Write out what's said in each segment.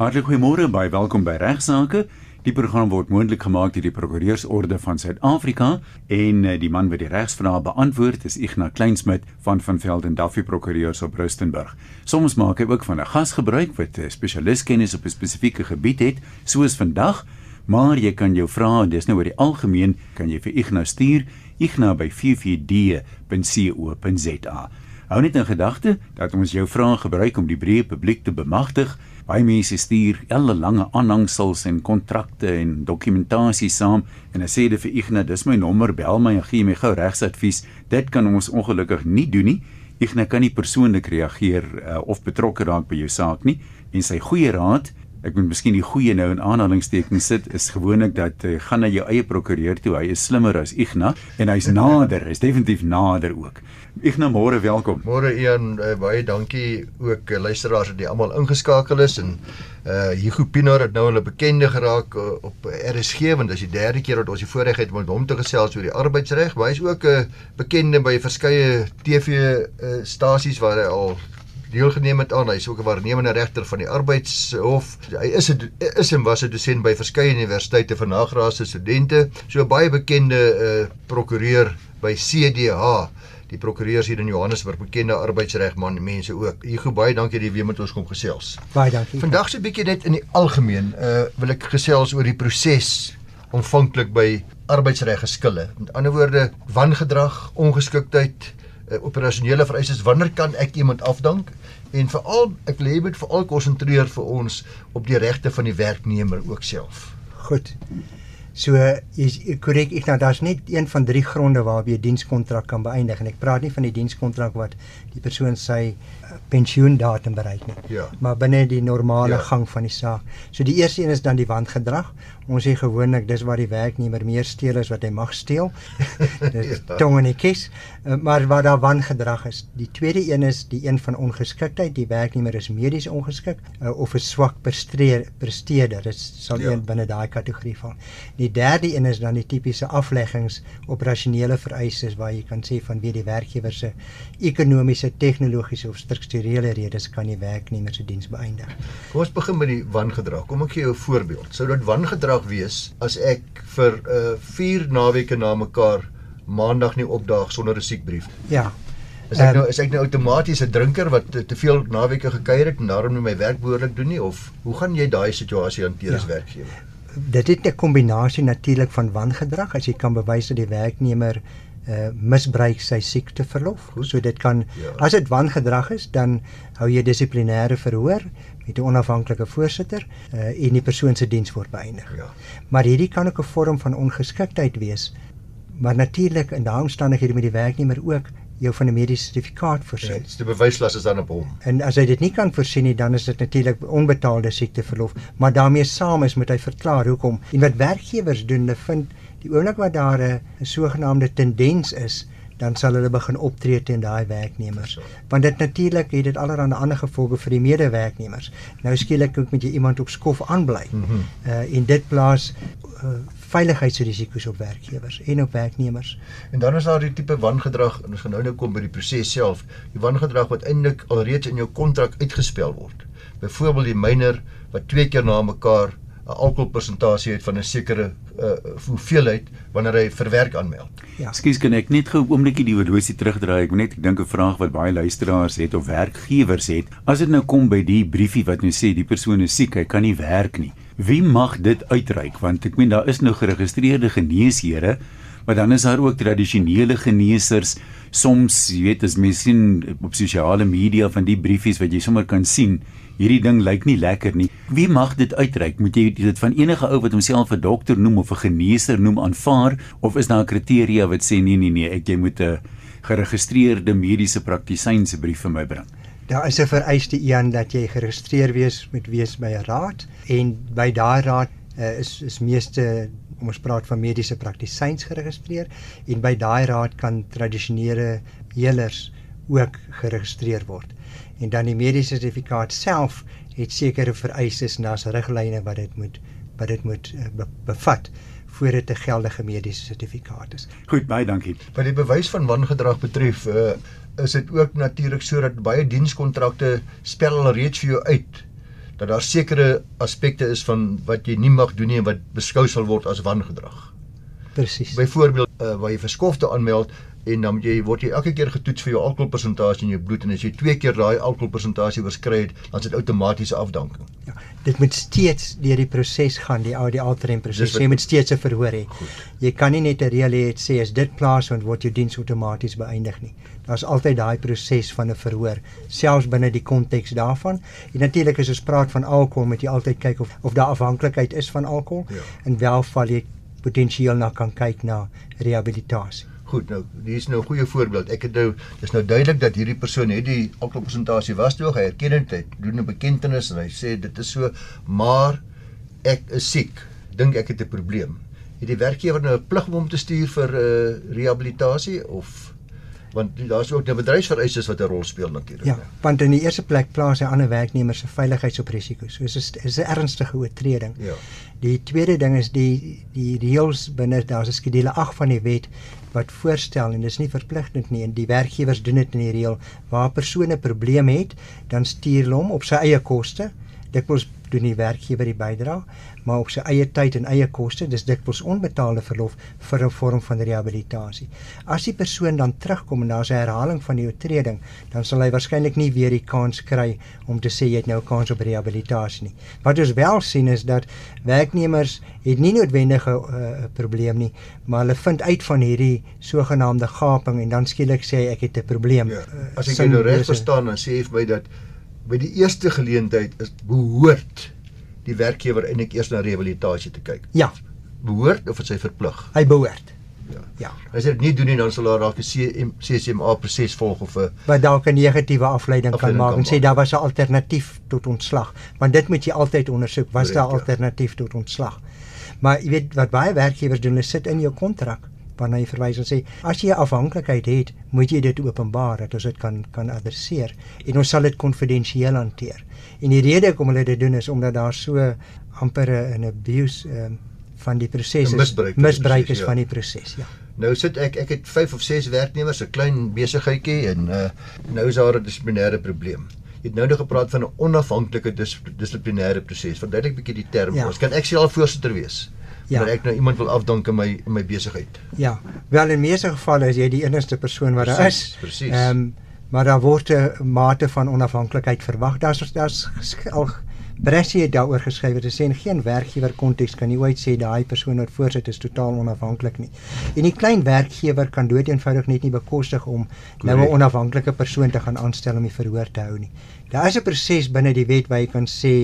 Hartlik goeiemôre en baie welkom by Regsake. Die program word moontlik gemaak deur die Prokureursorde van Suid-Afrika en eh, die man wat die regsvrae beantwoord is Ignas Kleinsmid van van Velden Duffy Prokureurs op Rustenburg. Soms maak hy ook van 'n gas gebruik wat 'n spesialistkennis op 'n spesifieke gebied het, soos vandag, maar jy kan jou vrae, dis nou oor die algemeen, kan jy vir Ignas stuur, ignas@44d.co.za. Hou net in gedagte dat ons jou vrae gebruik om die breë publiek te bemagtig. Baie mense stuur hele lange aanhangsels en kontrakte en dokumentasie saam en as sê dit vir Ignas, dis my nommer, bel my en gee my gou regsadvies. Dit kan ons ongelukkig nie doen nie. Ignas kan nie persoonlik reageer uh, of betrokke raak by jou saak nie en sy goeie raad Ek moet miskien die goeie nou in aanhalingstekens sit is gewoonlik dat uh, gaan na jou eie prokureur toe. Hy is slimmer as Ignas en hy's nader, hy's definitief nader ook. Ignas, môre welkom. Môre Ian, uh, baie dankie ook uh, luisteraars wat almal ingeskakel is en uh Hugo Pinaar het nou 'n bekende geraak uh, op RSG want dis die derde keer wat ons die voorreg het om met hom te gesels oor die arbeidsreg, maar hy's ook 'n uh, bekende by verskeie TV uh, stasies waar hy al deelgeneem het aan. Hy is ook 'n waarnemende regter van die arbeidshof. Hy is 'n is en was 'n dosent by verskeie universiteite vir nagraadse studente. So 'n baie bekende uh, prokureur by CDH die prokureurs hier in Johannesburg bekende arbeidsregman mense ook. Hugo baie dankie dat jy weer met ons kom gesels. Baie dankie. Vandag se bietjie net in die algemeen, uh wil ek gesels oor die proses ontvanklik by arbeidsreg geskille. Met ander woorde, wangedrag, ongeskiktheid, uh, operasionele vereistes, wanneer kan ek iemand afdank? En veral ek lê met veral konsentreer vir ons op die regte van die werknemer ook self. Goed. So is korrek ek nou daar's net een van drie gronde waarop jy dienskontrak kan beëindig en ek praat nie van die dienskontrak wat die persoon sy uh, pensioendatum bereik nie. Ja. Maar binne die normale Ja. gang van die saak. So die eerste een is dan die wangedrag. Ons sê gewoonlik dis waar die werknemer meer steel as wat hy mag steel. dis Ja. tong in die kies. Uh, maar waar daar wangedrag is. Die tweede een is die een van ongeskiktheid. Die werknemer is medies ongeskik uh, of 'n swak presteer presteerder. Dit sal Ja. een binne daai kategorie val. Die derde een is dan die tipiese afleggings operasionele vereistes waar jy kan sê vanweë die werkgewer se ekonomiese, tegnologiese of strukturele redes kan die werknemer se diens beëindig. Kom ons begin met die wangedrag. Kom ek gee jou 'n voorbeeld. Sou dit wangedrag wees as ek vir uh 4 naweke na mekaar maandag nie opdaag sonder 'n siekbrief? Ja. Is ek Ehm, nou is ek nou outomaties 'n drinker wat te, te veel naweke gekuier het en daarom nie my werk behoorlik doen nie of hoe gaan jy daai situasie hanteer Ja. as werkgewer? Dit het 'n kombinasie natuurlik van wangedrag as jy kan bewys dat die werknemer uh misbruik sy siekteverlof. Goed. So dit kan Ja. as dit wangedrag is, dan hou jy dissiplinêre verhoor met 'n onafhanklike voorsitter uh en die persoon se diens word beëindig. Ja. Maar hierdie kan ook 'n vorm van ongeskiktheid wees. Maar natuurlik in daai omstandighede moet die werknemer ook jou van 'n mediese sertifikaat voorsien. Ja, die bewyslas is dan op hom. En as hy dit nie kan voorsien nie, dan is dit natuurlik onbetaalde siekteverlof, maar daarmee saam is moet hy verklaar hoekom. En wat werkgewers doen, hulle vind die oomblik wat daar 'n sogenaamde tendens is, dan sal hulle begin optree teen daai werknemers. Want dit natuurlik het dit allerlei ander gevolge vir die medewerknemers. Nou skielik moet jy iemand op skof aanbly. Mhm. Uh en dit plaas uh, veiligheidsrisiko's op werkgewers en op werknemers. En dan is daar die tipe wangedrag en ons gaan nou nou kom by die proses self. Die wangedrag wat eintlik alreeds in jou kontrak uitgespel word. Byvoorbeeld die myner wat twee keer na mekaar 'n alkoholpersentasie het van 'n sekere uh, hoeveelheid wanneer hy vir werk aanmeld. Ja. Ekskuus, kan ek net gou 'n oombliekie die horlosie terugdraai? Ek net ek dink 'n vraag wat baie luisteraars het of werkgewers het. As dit nou kom by die briefie wat nou sê die persoon is siek, hy kan nie werk nie. Wie mag dit uitreik? Want ek meen daar is nou geregistreerde geneesheere, maar dan is daar ook tradisionele geneesers. Soms, jy weet, as mens sien op sosiale media van die briefies wat jy sommer kan sien, hierdie ding lyk nie lekker nie. Wie mag dit uitreik? Moet jy dit van enige ou wat homself 'n dokter noem of 'n geneeser noem aanvaar of is daar 'n kriteria wat sê nee nee nee, ek jy moet 'n geregistreerde mediese praktisyn se brief vir my bring? Daar is 'n vereiste een dat jy geregistreer wees moet wees by 'n raad. En by daai raad uh, is is meeste ons praat van mediese praktisyns geregistreer. En by daai raad kan tradisionele healers ook geregistreer word. En dan die mediese sertifikaat self het sekere vereistes en daar's riglyne wat dit moet wat dit moet uh, be, bevat voor dit 'n geldige mediese sertifikaat is. Goed, baie dankie. Wat die bewys van wangedrag betref, uh, is dit ook natuurlik sodat baie dienskontrakte spel al reeds vir jou uit dat daar sekere aspekte is van wat jy nie mag doen nie en wat beskou sal word as wangedrag. Presies. Byvoorbeeld uh, waar jy verskofte aanmeld en dan jy word jy elke keer getoets vir jou alkoholpersentasie in jou bloed en as jy twee keer daai alkoholpersentasie oorskry het, dan is dit outomatiese afdanking. Ja, dit moet steeds deur die proses gaan, die die altering proses. Jy moet steeds 'n verhoor hê. Jy kan nie net 'n reël hê sê as dit plaasvind word jou diens outomaties beëindig nie. Daar's altyd daai proses van 'n verhoor, selfs binne die konteks daarvan. En natuurlik as ons praat van alkohol, moet jy altyd kyk of of daar afhanklikheid is van alkohol ja. en welval jy potensieel na kan kyk na rehabilitasie. Goed, nou hier is nou 'n goeie voorbeeld. Ek het nou dis nou duidelik dat hierdie persoon het die alkoholpresentasie was toe hy erken hy doen 'n bekentenis en hy sê dit is so, maar ek is siek. Dink ek het 'n probleem. Het die werkgewer nou 'n plig om hom te stuur vir 'n uh, rehabilitasie of want daar's ook 'n bedryfsvereistes wat 'n rol speel natuurlik. Ja, want in die eerste plek plaas hy ander werknemers se veiligheid op risiko. So is is 'n ernstige oortreding. Ja. Die tweede ding is die die reëls binne daar's 'n skedule 8 van die wet wat voorstel en dis nie verpligtend nie en die werkgewers doen dit in die reël waar 'n persoon 'n probleem het, dan stuur hulle hom op sy eie koste. Dikwels doen die werkgewer die bydrae, maar op sy eie tyd en eie koste, dis dikwels onbetaalde verlof vir 'n vorm van rehabilitasie. As die persoon dan terugkom en daar's 'n herhaling van die oortreding, dan sal hy waarskynlik nie weer die kans kry om te sê jy het nou 'n kans op rehabilitasie nie. Wat ons wel sien is dat werknemers het nie noodwendig 'n uh, probleem nie, maar hulle vind uit van hierdie sogenaamde gaping en dan skielik sê hy ek het 'n probleem. Ja, as ek nou reg verstaan, dan sê jy vir my dat by die eerste geleentheid is behoort die werkgewer eintlik eers na rehabilitasie te kyk. Ja. Behoort of is hy verplig? Hy behoort. Ja. Ja. As hy dit nie doen nie dan sal daar dalk 'n CCMA proses volg of 'n wat dalk 'n negatiewe afleiding kan maak en sê daar was 'n alternatief tot ontslag. Want dit moet jy altyd ondersoek, was Correct, daar 'n ja. alternatief tot ontslag? Maar jy weet wat baie werkgewers doen, hulle sit in jou kontrak waarna jy verwys en sê as jy 'n afhanklikheid het, moet jy dit openbaar dat ons dit kan kan adresseer en ons sal dit konfidensieel hanteer. En die rede hoekom hulle dit doen is omdat daar so amper 'n abuse um, van die proses is misbruik, misbruik is ja. van die proses, ja. Nou sit ek ek het 5 of 6 werknemers, 'n klein besigheidjie en uh, nou is daar 'n dissiplinêre probleem. Jy het nou nog gepraat van 'n onafhanklike dis, dissiplinêre proses. Verduidelik bietjie die term. Ja. Ons kan ek self voorsitter wees ja. maar ek nou iemand wil afdank in my in my besigheid. Ja. Wel in meeste gevalle is jy die enigste persoon wat daar is. Presies. Ehm um, maar daar word 'n mate van onafhanklikheid verwag. Daar's daar's al Bressie het daaroor geskryf dat sê in geen werkgewer konteks kan jy ooit sê daai persoon wat voorsit is totaal onafhanklik nie. En die klein werkgewer kan doeteenvoudig net nie bekostig om nou 'n onafhanklike persoon te gaan aanstel om die verhoor te hou nie. Daar is 'n proses binne die wet waar jy kan sê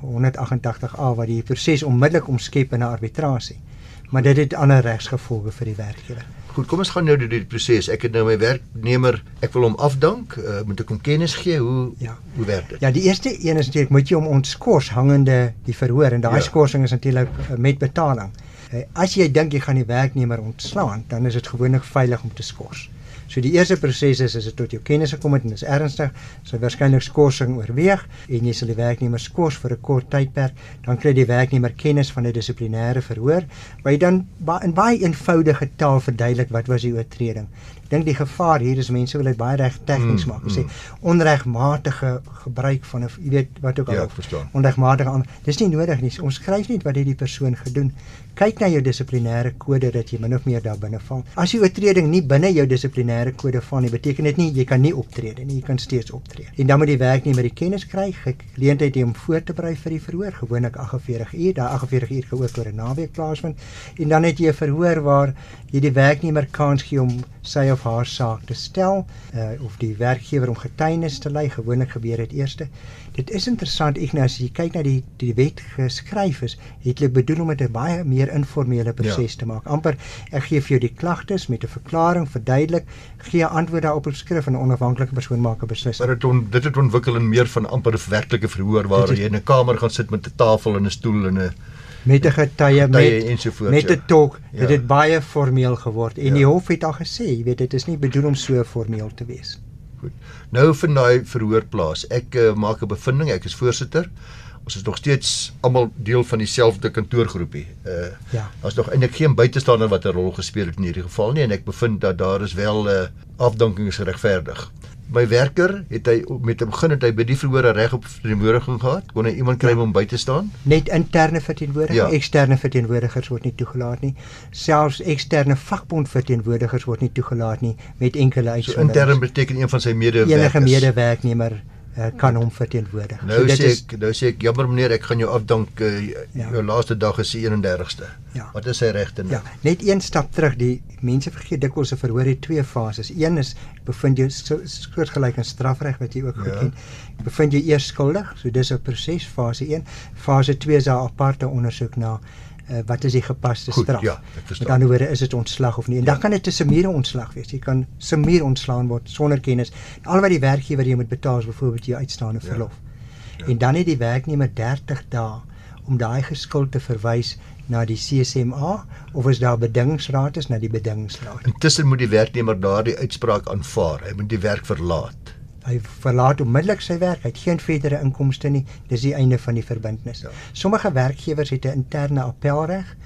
188A wat die proses onmiddellik omskep in 'n arbitrasie. Maar dit het ander regsgevolge vir die werkgewer. Goed, kom ons gaan nou deur die proses. Ek het nou my werknemer, ek wil hom afdank, uh, moet ek hom kennis gee hoe ja. hoe werk dit? Ja, die eerste een is natuurlik moet jy hom ontskors hangende die verhoor en daai ja. skorsing is natuurlik uh, met betaling. Uh, as jy dink jy gaan die werknemer ontslaan, dan is dit gewoonlik veilig om te skors. So die eerste proses is as dit tot jou kennis gekom het en is ernstig, sal waarskynlik skorsing oorweeg en jy sal die werknemer skors vir 'n kort tydperk, dan kry die werknemer kennis van 'n dissiplinêre verhoor waar jy dan in baie eenvoudige taal verduidelik wat was die oortreding dink die gevaar hier is mense wil dit baie reg tegnies mm, maak. Hulle mm, sê onregmatige gebruik van 'n jy weet wat ook al. Ja. Onregmatige aan. Dis nie nodig nie. Ons skryf net wat het die persoon gedoen. Kyk na jou dissiplinêre kode dat jy min of meer daar binne val. As die oortreding nie binne jou dissiplinêre kode val nie, beteken dit nie jy kan nie optree nie. Jy kan steeds optree. En dan moet die werknemer die kennis kry, geleentheid om voor te berei vir die verhoor, gewoonlik 48 uur. Daai 48 uur gaan ook oor 'n naweek plaasvind. En dan het jy 'n verhoor waar jy die werknemer kans gee om sy of haar saak te stel uh, of die werkgewer om getuienis te lei gewoonlik gebeur dit eerste dit is interessant Ignas as jy kyk na die die wet geskryf is het hulle bedoel om dit 'n baie meer informele proses ja. te maak amper ek gee vir jou die klagtes met 'n verklaring verduidelik gee antwoorde daarop op skrif en 'n onafhanklike persoon maak 'n beslissing maar dit on, dit het ontwikkel in meer van amper 'n werklike verhoor waar jy in 'n kamer gaan sit met 'n tafel en 'n stoel en 'n met 'n getuie met met 'n tolk ja. dit het baie formeel geword en ja. die hof het al gesê jy weet dit is nie bedoel om so formeel te wees goed. Nou vir daai verhoor plaas ek uh, maak 'n bevinding. Ek is voorsitter. Ons is nog steeds almal deel van dieselfde kantoorgroepie. Uh ja. daar's nog eintlik geen buitestander wat 'n rol gespeel het in hierdie geval nie en ek bevind dat daar is wel 'n uh, afdanking is geregverdig my werker, het hy met hom begin het hy by die verhore reg op verteenwoordiging gehad? Kon hy iemand kry om by te staan? Net interne verteenwoordigers, Ja. eksterne verteenwoordigers word nie toegelaat nie. Selfs eksterne vakbond verteenwoordigers word nie toegelaat nie met enkele So uitsonderings. intern beteken een van sy medewerkers. enige medewerknemer uh, kan hom verteenwoordig. Nou dit sê ek, nou sê ek jammer meneer, ek gaan jou afdank. Uh, Ja. jou laaste dag is die 31ste. Ja. Wat is sy regte nou? Ja, net een stap terug. Die mense vergeet dikwels 'n verhoor het twee fases. Een is bevind jy so- soortgelyk in strafreg wat jy ook goed Ja. ken. Bevind jy eers skuldig, so dis 'n proses fase 1. Fase 2 is 'n aparte ondersoek na uh, wat is die gepaste Goed, straf. ja. Met ander woorde is dit ontslag of nie. En dan kan dit 'n semiere ontslag wees. Jy kan semier ontslaan word sonder kennis. Al wat die werkgewer jy moet betaal is byvoorbeeld jou uitstaande Ja. verlof. Ja. En dan het die werknemer 30 dae om daai geskuld te verwys na die CSMA of as daar bedingingsraad is na die bedingingsraad. Intussen moet die werknemer daardie uitspraak aanvaar. Hy moet die werk verlaat. Hy verlaat onmiddellik sy werk. Hy het geen verdere inkomste nie. Dis die einde van die verbintenis. Ja. Sommige werkgewers het 'n interne appelreg,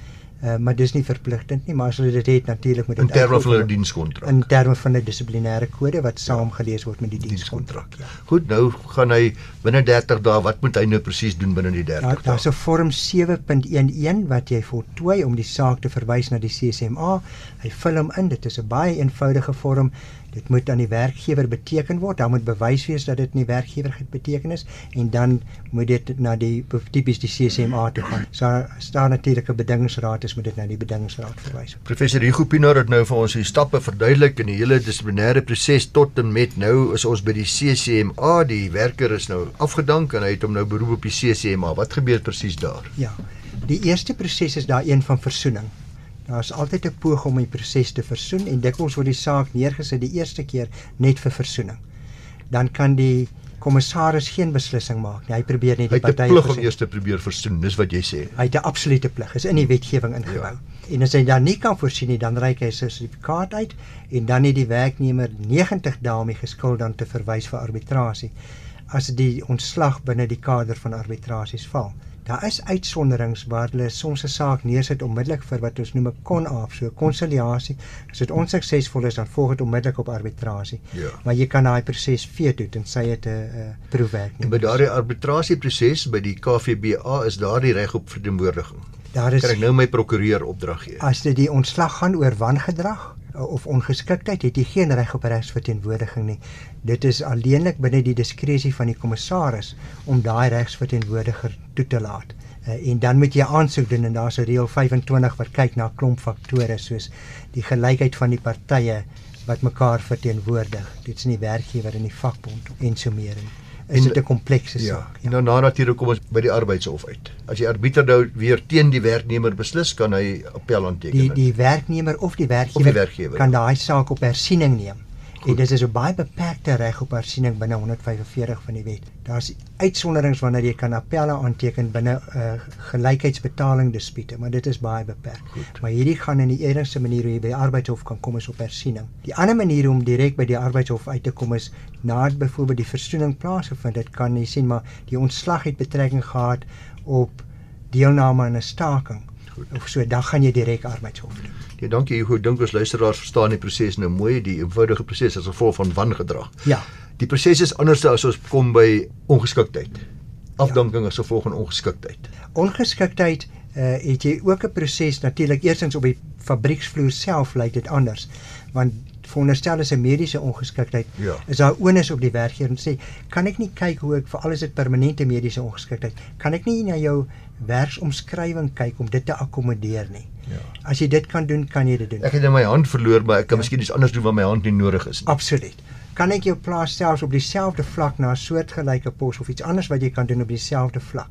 uh, maar dis nie verpligtend nie, maar as hulle dit het natuurlik moet dit In terme van hulle dienskontrak. in terme van 'n dissiplinêre kode wat saamgelees word met die Dienskontrak. Ja. Goed, nou gaan hy binne 30 dae, wat moet hy nou presies doen binne die 30 Daar dae? daar's 'n vorm 7.11 wat jy voltooi om die saak te verwys na die CSMA. Hy vul hom in. Dit is 'n baie eenvoudige vorm. Dit moet aan die werkgewer beteken word. Daar moet bewys wees dat dit aan die werkgewer geteken is en dan moet dit na die tipies die CSMA toe gaan. So staan natuurlik 'n bedingingsraad is moet dit na die bedingingsraad verwys. Professor Hugo Pinaar het nou vir ons die stappe verduidelik in die hele dissiplinêre proses tot en met nou is ons by die CCMA. Die werker is nou afgedank en hy het hom nou beroep op die CCMA. Wat gebeur presies daar? Ja. Die eerste proses is daar een van versoening. Daar's altyd 'n poging om die proses te versoen en dikwels word die saak neergesit die eerste keer net vir versoening. Dan kan die kommissaris geen beslissing maak nie. Hy probeer net Hy die het 'n partye plig om eers te probeer versoen, dis wat jy sê. Hy het 'n absolute plig, is in die wetgewing ingebou. Ja. Ja. En as hy dan nie kan voorsien nie, dan reik hy sy sertifikaat uit en dan het die werknemer 90 dae om die geskuld dan te verwys vir arbitrasie as die ontslag binne die kader van arbitrasies val. Daar is uitsonderings waar hulle soms 'n saak neersit onmiddellik vir wat ons noem 'n kon-af, so 'n konsiliasie. As dit onsuksesvol is, dan volg dit onmiddellik op arbitrasie. Ja. Maar jy kan daai proses veto tensy dit 'n uh, proefwerk En by daardie arbitrasieproses by die KVBA is daardie reg op verteenwoordiging. daar is Kan ek nou my prokureur opdrag gee? As dit die ontslag gaan oor wangedrag of ongeskiktheid, het jy geen reg op regsverteenwoordiging nie. Dit is alleenlik binne die diskresie van die kommissaris om daai regsverteenwoordiger toe te laat. Uh, en dan moet jy aansoek doen en daar's 'n reël 25 wat kyk na 'n klomp faktore soos die gelykheid van die partye wat mekaar verteenwoordig. Dit is nie werkgewer en die vakbond en so meer nie. Is dit 'n komplekse Ja, saak? en dan na natuurlik kom ons by die arbeidshof uit. As die arbiter nou weer teen die werknemer beslis, kan hy appel aanteken. die die werknemer of die werkgewer, Of die werkgewer, kan ja. daai saak op hersiening neem. Goed. En dit is 'n baie beperkte reg op hersiening binne 145 van die wet. Daar's uitsonderings wanneer jy kan appelle aanteken binne 'n uh, gelykheidsbetaling dispute, maar dit is baie beperk. Goed. Maar hierdie gaan in die enigste manier hoe jy by die arbeidshof kan kom is op hersiening. Die ander manier om direk by die arbeidshof uit te kom is nadat byvoorbeeld die versoening plaasgevind het, kan jy sien maar die ontslag het betrekking gehad op deelname aan 'n staking. Goed. Of so dan gaan jy direk arbeidshof toe. Ja, dankie Hugo. Dink ons luisteraars verstaan die proses nou mooi, die eenvoudige proses as gevolg van wangedrag. Ja. Die proses is anders as ons kom by ongeskiktheid. Afdanking as gevolg van ongeskiktheid. Ongeskiktheid uh, het jy ook 'n proses natuurlik eerstens op die fabrieksvloer self lyk dit anders want veronderstel is 'n mediese ongeskiktheid Ja. is daar onus op die werkgewer om te sê kan ek nie kyk hoe ek veral as dit permanente mediese ongeskiktheid kan ek nie na jou werksomskrywing kyk om dit te akkommodeer nie Ja. As jy dit kan doen kan jy dit doen Ek het nou my hand verloor, maar ek kan Ja. miskien iets anders doen wat my hand nie nodig is nie. Absoluut. Kan ek jou plaas selfs op dieselfde vlak na 'n soortgelyke pos of iets anders wat jy kan doen op dieselfde vlak?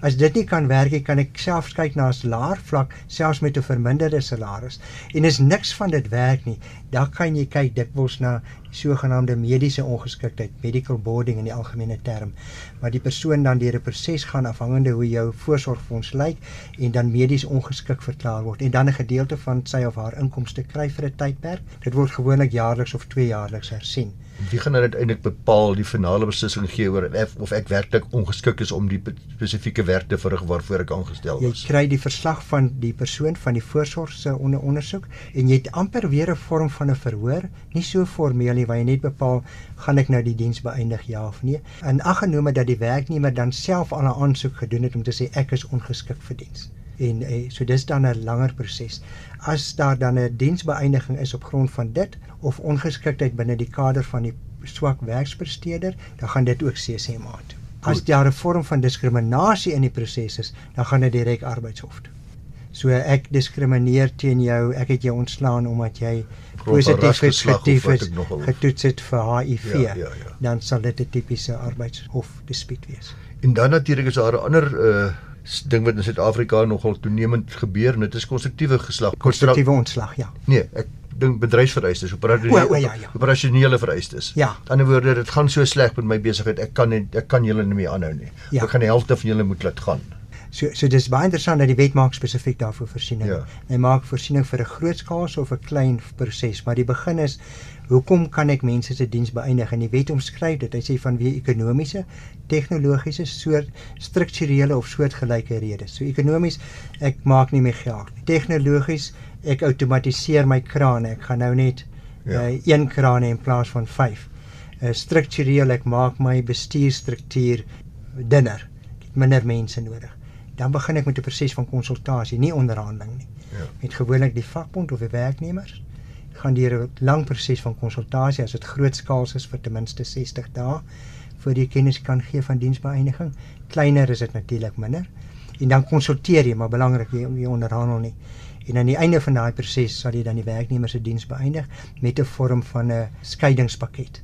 As dit nie kan werk nie, kan ek selfs kyk na 'n laer vlak selfs met 'n verminderde salaris. En as niks van dit werk nie, dan kan jy kyk dikwels na sogenaamde mediese ongeskiktheid, medical boarding in die algemene term, waar die persoon dan deur 'n proses gaan afhangende hoe jou voorsorgfonds lyk en dan medies ongeskik verklaar word en dan 'n gedeelte van sy of haar inkomste kry vir 'n tydperk. Dit word gewoonlik jaarliks of tweejaarliks hersien. Wie gaan nou uiteindelik bepaal die finale beslissing gee oor of, of ek werklik ongeskik is om die pe- spesifieke werk te verrig waarvoor ek aangestel Jy was. kry die verslag van die persoon van die voorsorg se onder ondersoek en jy het amper weer 'n vorm van 'n verhoor, nie so formeel nie waar jy net bepaal gaan ek nou die diens beëindig ja of nee. En aggenome dat die werknemer dan self al 'n aansoek gedoen het om te sê ek is ongeskik vir diens. En eh, so dis dan 'n langer proses. As daar dan 'n diensbeëindiging is op grond van dit of ongeskiktheid binne die kader van die swak werkspresteerder, dan gaan dit ook CCMA toe. As daar 'n vorm van diskriminasie in die proses is, dan gaan dit direk arbeidshof toe. So ek diskrimineer teen jou, ek het jou ontslaan omdat jy positief is wat is, getoets het vir HIV. Ja, ja, ja. Dan sal dit 'n tipiese arbeidshof dispuut wees. En dan natuurlik is daar 'n ander uh ding wat in Suid-Afrika nogal toenemend gebeur en dit is konstruktiewe geslag. Konstruktiewe ontslag, ja. Nee, ek dink bedryfsvereistes, operasionele O, o, ja, ja. operasionele vereistes. Ja. Met ander woorde, dit gaan so sleg met my besigheid, ek kan net ek kan julle nie meer aanhou nie. Ja. Ek gaan die helfte van julle moet laat gaan. So so dis baie interessant dat die wet maak spesifiek daarvoor voorsiening. Ja. Hy maak voorsiening vir 'n groot skaalse of 'n klein proses, maar die begin is hoekom kan ek mense se diens beëindig? En die wet omskryf dit. Hy sê vanweë ekonomiese, tegnologiese, soort strukturele of soortgelyke redes. So ekonomies, ek maak nie meer geld nie. Tegnologies, ek outomatiseer my krane. Ek gaan nou net Ja. uh, een kraan hê in plaas van 5. Uh, struktureel, ek maak my bestuurstruktuur dunner. Ek het minder mense nodig. Dan begin ek met 'n proses van konsultasie, nie onderhandeling nie. Ja. Met gewoonlik die vakbond of die werknemers gaan deur 'n lang proses van konsultasie as dit grootskaals is vir ten minste 60 dae voor jy kennis kan gee van diensbeëindiging. Kleiner is dit natuurlik minder. En dan konsulteer jy, maar belangrik jy, jy onderhandel nie. En aan die einde van daai proses sal jy dan die werknemer se diens beëindig met 'n vorm van 'n skeidingspakket.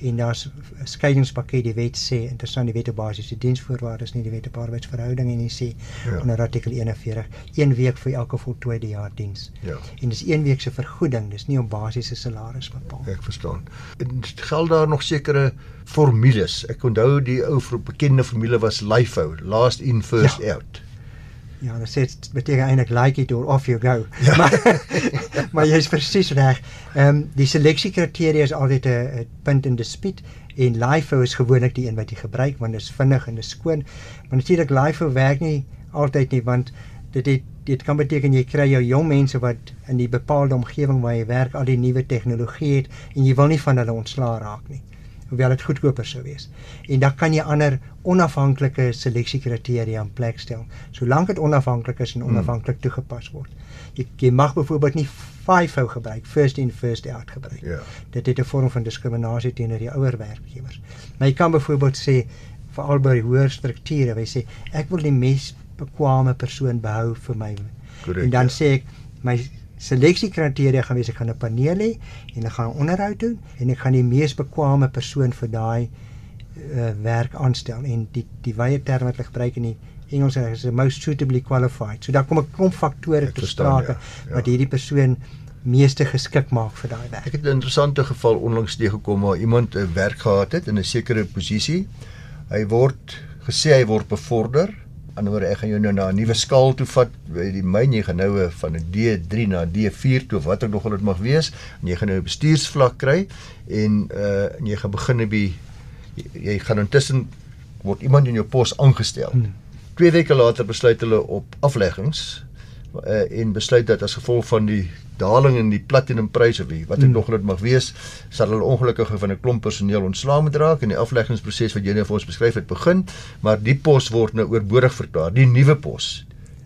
En daar's 'n skeidingspakket die wet sê interessant die wet op basiese diensvoorwaardes nie die wet op arbeidsverhoudinge en die sê Ja. onder artikel 41 een week vir elke voltooide jaar diens. Ja. En dis een week se vergoeding, dis nie op basiese salaris bepaal. Ek verstaan. En geld daar nog sekere formules. Ek onthou die ou bekende formule was LIFO, last in first ja. out. Ja, dit sê dit beteken eintlik like it or off you go. Ja. Maar maar jy's presies reg. Ehm um, die seleksiekriteria is altyd 'n punt in dispuut en LIFO is gewoonlik die een wat jy gebruik want dit is vinnig en dit is skoon. Maar natuurlik LIFO werk nie altyd nie want dit het dit kan beteken jy kry jou jong mense wat in die bepaalde omgewing waar jy werk al die nuwe tegnologie het en jy wil nie van hulle ontslaa raak nie hoewel dit goedkoper sou wees. En dan kan jy ander onafhanklike seleksiekriteria in plek stel, solank dit onafhanklik is en onafhanklik toegepas word. Jy, jy mag byvoorbeeld nie FIFO gebruik, first in first out gebruik. Ja. Dit het 'n vorm van diskriminasie teenoor die ouer werkgewers. Maar jy kan byvoorbeeld sê veral by hoër strukture, jy sê ek wil die mees bekwame persoon behou vir my. Korrek, en dan ja. sê ek my seleksiekriteria gaan wees ek gaan 'n paneel hê en ek gaan 'n onderhoud doen en ek gaan die mees bekwame persoon vir daai uh, werk aanstel en die die wye term wat hulle gebruik in die Engels is the most suitably qualified. So daar kom 'n klomp faktore te sprake ja, ja. wat hierdie persoon meeste geskik maak vir daai werk. Ek het 'n interessante geval onlangs teëgekom waar iemand 'n werk gehad het in 'n sekere posisie. Hy word gesê hy word bevorder. Anderswoorde ek gaan jou nou na 'n nuwe skaal toe vat by die myn jy gaan nou eh, van 'n D3 na 'n D4 toe of wat ook nog al dit mag wees en jy gaan nou 'n bestuursvlak kry en uh en jy gaan begin by jy, jy gaan intussen word iemand in jou pos aangestel. Hmm. 2 weke later besluit hulle op afleggings uh, en besluit dat as gevolg van die daling in die platinumpryse wie wat ek Mm. nog dit mag wees, sal hulle ongelukkig van 'n klomp personeel ontslaa moet raak en die afleggingsproses wat jy nou vir ons beskryf het begin, maar die pos word nou oorbodig verklaar, die nuwe pos.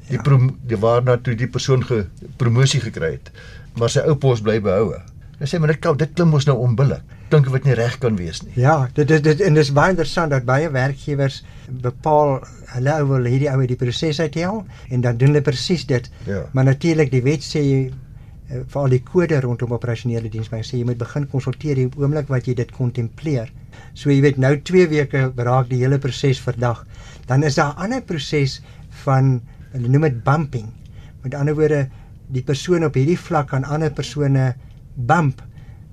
Die Ja. die waarna toe die persoon ge promosie gekry het, maar sy ou pos bly behoue. Hulle sê maar dit kan dit klim mos nou onbillik. Dink wat nie reg kan wees nie. Ja, dit dit, dit en dis baie interessant dat baie werkgewers bepaal hulle ou wil hierdie ou uit die proses uithaal en dan doen hulle presies dit. Ja. Maar natuurlik die wet sê jy eh, vir al die kode rondom operasionele diensbring sê jy moet begin konsulteer die oomblik wat jy dit kontempleer. So jy weet nou 2 weke raak die hele proses verdag. Dan is daar 'n ander proses van hulle noem dit bumping. Met ander woorde die persoon op hierdie vlak aan ander persone bump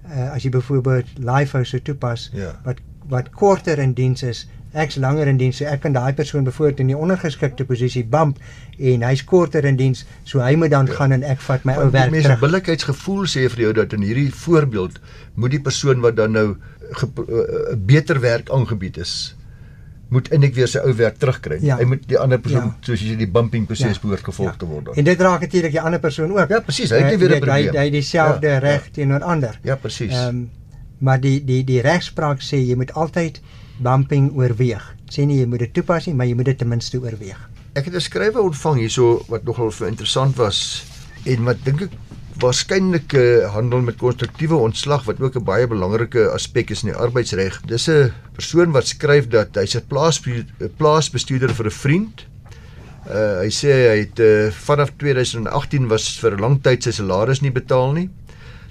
uh, as jy byvoorbeeld LIFO sou toepas Ja. wat wat korter in diens is ek's langer in diens so ek kan daai persoon byvoorbeeld in die ondergeskikte posisie bump en hy's korter in diens so hy moet dan ja. gaan en ek vat my ou werk terug billikheidsgevoel sê vir jou dat in hierdie voorbeeld moet die persoon wat dan nou ge, uh, beter werk aangebied is moet eintlik weer sy ou werk terugkry. Ja. Hy moet die ander persoon Ja. soos jy sê die bumping proses Ja. behoort gevolg Ja. te word. dan. En dit raak natuurlik die ander persoon ook. Ja, presies, hy het nie Eh, weer 'n weet, hy- probleem. Hy het dieselfde Ja, ja. reg teenoor ander. Ja, presies. Ehm maar die die die regspraak sê jy moet altyd bumping oorweeg. Sê nie jy moet dit toepas nie, maar jy moet dit ten minste oorweeg. Ek het 'n skrywe ontvang hierso wat nogal vir interessant was en wat dink ek waarskynlik handel met konstruktiewe ontslag wat ook 'n baie belangrike aspek is in die arbeidsreg. Dis 'n persoon wat skryf dat hy's 'n plaas plaasbestuurder vir 'n vriend. Uh, hy sê hy het uh, vanaf 2018 was vir 'n lang tyd sy salaris nie betaal nie.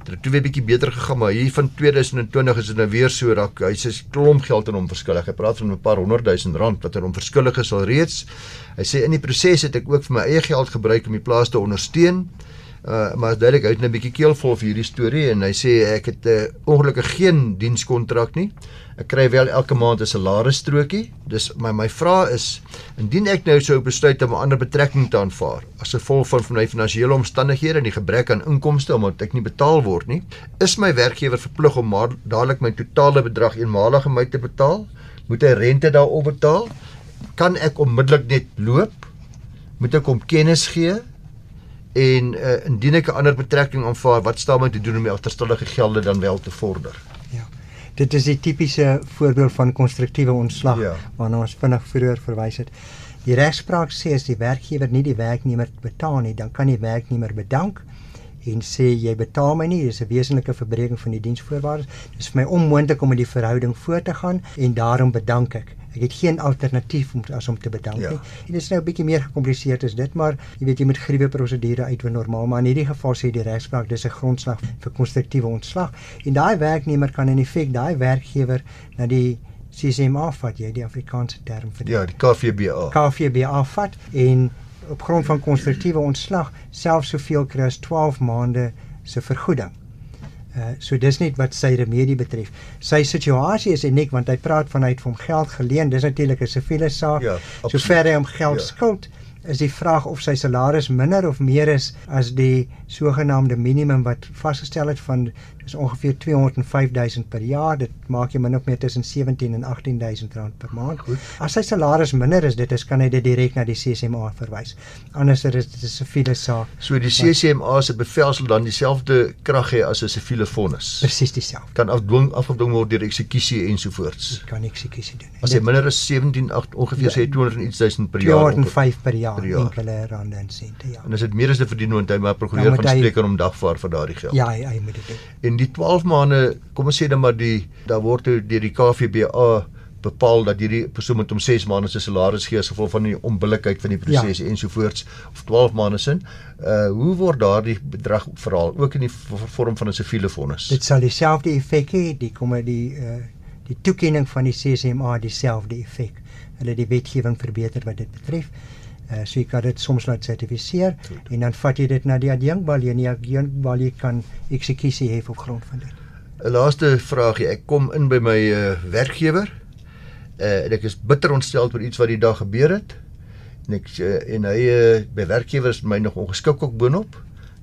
Dit het toe weer bietjie beter gegaan, maar hier van 2020 is dit nou weer so dat hy sê klomp geld aan hom verskillig. Hy praat van 'n paar honderd duisend rand wat aan hom verskillig is al reeds. Hy sê in die proses het ek ook vir my eie geld gebruik om die plaas te ondersteun. Uh maar is duidelik hy het 'n bietjie keelvol vir hierdie storie en hy sê ek het 'n uh, ongelukkig geen dienskontrak nie. Ek kry wel elke maand 'n salarisstrokie. Dis my my vraag is indien ek nou sou besluit om 'n ander betrekking te aanvaar as gevolg van my finansiële omstandighede en die gebrek aan inkomste omdat ek nie betaal word nie, is my werkgewer verplig om maar dadelik my totale bedrag eenmalig aan my te betaal? Moet hy rente daarop betaal? Kan ek onmiddellik net loop? Moet ek hom kennis gee? En uh, indien ek 'n ander betrekking aanvaar, wat staan my te doen om die agterstallige gelde dan wel te vorder? Ja. Dit is die tipiese voorbeeld van konstruktiewe ontslag Ja. waarna ons vinnig vroeër verwys het. Die regspraak sê as die werkgewer nie die werknemer betaal nie, dan kan die werknemer bedank en sê jy betaal my nie, dis 'n wesenlike verbreeking van die diensvoorwaardes. Dit is vir my onmoontlik om met die verhouding voort te gaan en daarom bedank ek. Ek het geen alternatief om as om te bedank Ja. nie. En dit is nou 'n bietjie meer gekompliseerd as dit, maar jy weet jy moet gruwe prosedure uitwin normaal, maar in hierdie geval sê die regspraak dis 'n grondslag vir konstruktiewe ontslag en daai werknemer kan in feite daai werkgewer na die CCMA vat, jy die Afrikaanse term vir dit. Ja, die KVBA. KVBA vat en op grond van konstruktiewe ontslag selfs soveel kry as 12 maande se vergoeding. Uh so dis net wat sy remedie betref. Sy situasie is uniek want hy praat van hy het vir hom geld geleen. Dis natuurlik 'n siviele saak. Ja, absoluut. Sover hy hom geld Ja. skuld, is die vraag of sy salaris minder of meer is as die sogenaamde minimum wat vasgestel het van dis ongeveer 205000 per jaar. Dit maak jy min of meer tussen 17 en 18000 rand per maand. Goed. As sy salaris minder is, dit is kan hy dit direk na die CCMA verwys. Anders is dit 'n siviele saak. So die CCMA se bevel sal dan dieselfde krag hê as 'n siviele vonnis. Presies dieselfde. Kan afdwing afgedwing word deur eksekusie ensovoorts. Kan eksekusie doen. As hy minder as 17 8 ongeveer sê 200 en iets duisend per jaar. ongeveer. 205 per jaar, per jaar. enkele rande en sente, ja. En as dit meer as 'n verdien want hy maar prokureur hy- spreek en hom dagvaar vir daardie geld. Ja, hy, hy moet dit doen. En die 12 maande, kom ons sê dan maar die daar word deur die KVBA bepaal dat hierdie persoon moet hom 6 maande se salaris gee as gevolg van die onbillikheid van die proses ja. ensovoorts of 12 maande sin. Uh hoe word daardie bedrag verhaal ook in die vorm van 'n siviele vonnis? Dit sal dieselfde effek hê, die kom die uh die toekenning van die CCMA dieselfde effek. Hulle het die wetgewing verbeter wat dit betref. Uh so jy kan dit soms laat sertifiseer en dan vat jy dit na die adjunkbalie en die adjunkbalie kan eksekusie hê op grond van dit. 'n Laaste vraagie, ek kom in by my uh, werkgewer. Uh en ek is bitter ontstel oor iets wat die dag gebeur het. En ek uh, en hy uh, by werkgewer is my nog ongeskik ook boonop.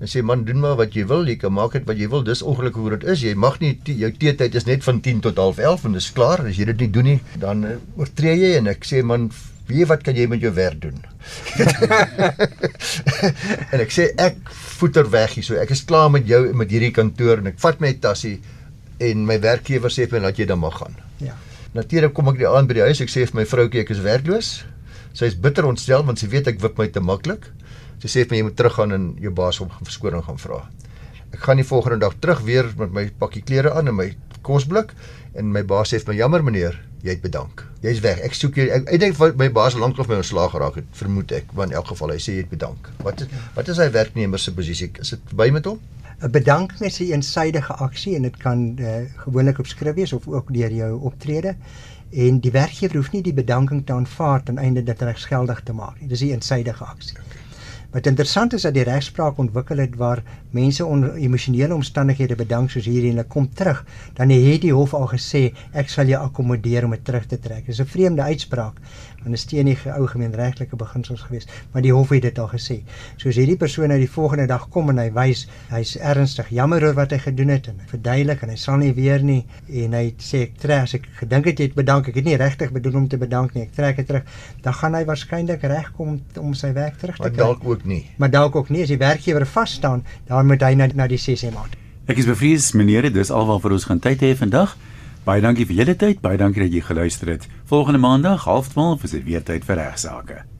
En sê man, doen maar wat jy wil, jy kan maak dit wat jy wil. Dis ongelukkig hoe dit is. Jy mag nie te- jou teetyd is net van 10 tot 11:30 en dis klaar. As jy dit nie doen nie, dan uh, oortree jy en ek sê man, weet jy wat kan jy met jou werk doen? en ek sê ek voeter weg hier. So ek is klaar met jou met hierdie kantoor en ek vat my tassie en my werkgewer sê vir my dat jy dan mag gaan. Ja. Natuurlik kom ek die aand by die huis. Ek sê vir my vroukie ek is werkloos. Sy is bitter ontstel want sy weet ek wip my te maklik. Sy sê vir my jy moet teruggaan en jou baas om verskoning gaan vra. Ek gaan die volgende dag terug weer met my pakkie klere aan en my kosblik en my baas sê vir my jammer meneer, jy het bedank. Jy's weg. Ek soek jou ek, ek dink my baas lanklaas my ontslaag geraak het, vermoed ek, want in elk geval hy sê jy het bedank. Wat is wat is hy werknemer se posisie? Is dit verby met hom? 'n Bedanking is 'n eensydige aksie en dit kan uh, gewoonlik op skrif wees of ook deur jou optrede en die werkgewer hoef nie die bedanking te aanvaar ten einde dit regsgeldig te maak nie. Dis 'n eensydige aksie. Wat interessant is dat die regspraak ontwikkel het waar mense onder emosionele omstandighede bedank soos hierdie en hulle kom terug, dan het die hof al gesê ek sal jou akkommodeer om dit terug te trek. Dis 'n vreemde uitspraak want dit steen nie ou gemeenregtelike beginsels gewees, maar die hof het dit al gesê. So as hierdie persoon uit die volgende dag kom en hy wys hy's ernstig jammer oor wat hy gedoen het en hy verduidelik en hy sal nie weer nie en hy sê ek trek as ek gedink het jy het bedank, ek het nie regtig bedoel om te bedank nie, ek trek dit terug, dan gaan hy waarskynlik regkom om sy werk terug te kry. Maar dalk ook nie. Maar dalk ook nie as die werkgewer vas staan, dan moet hy na na die 6 maand. Ek is bevrees meneer, dis alwaar vir ons gaan tyd hê vandag. Baie dankie vir julle tyd. Baie dankie dat jy geluister het. Volgende maandag, 12:30 is dit weer tyd vir regsaake.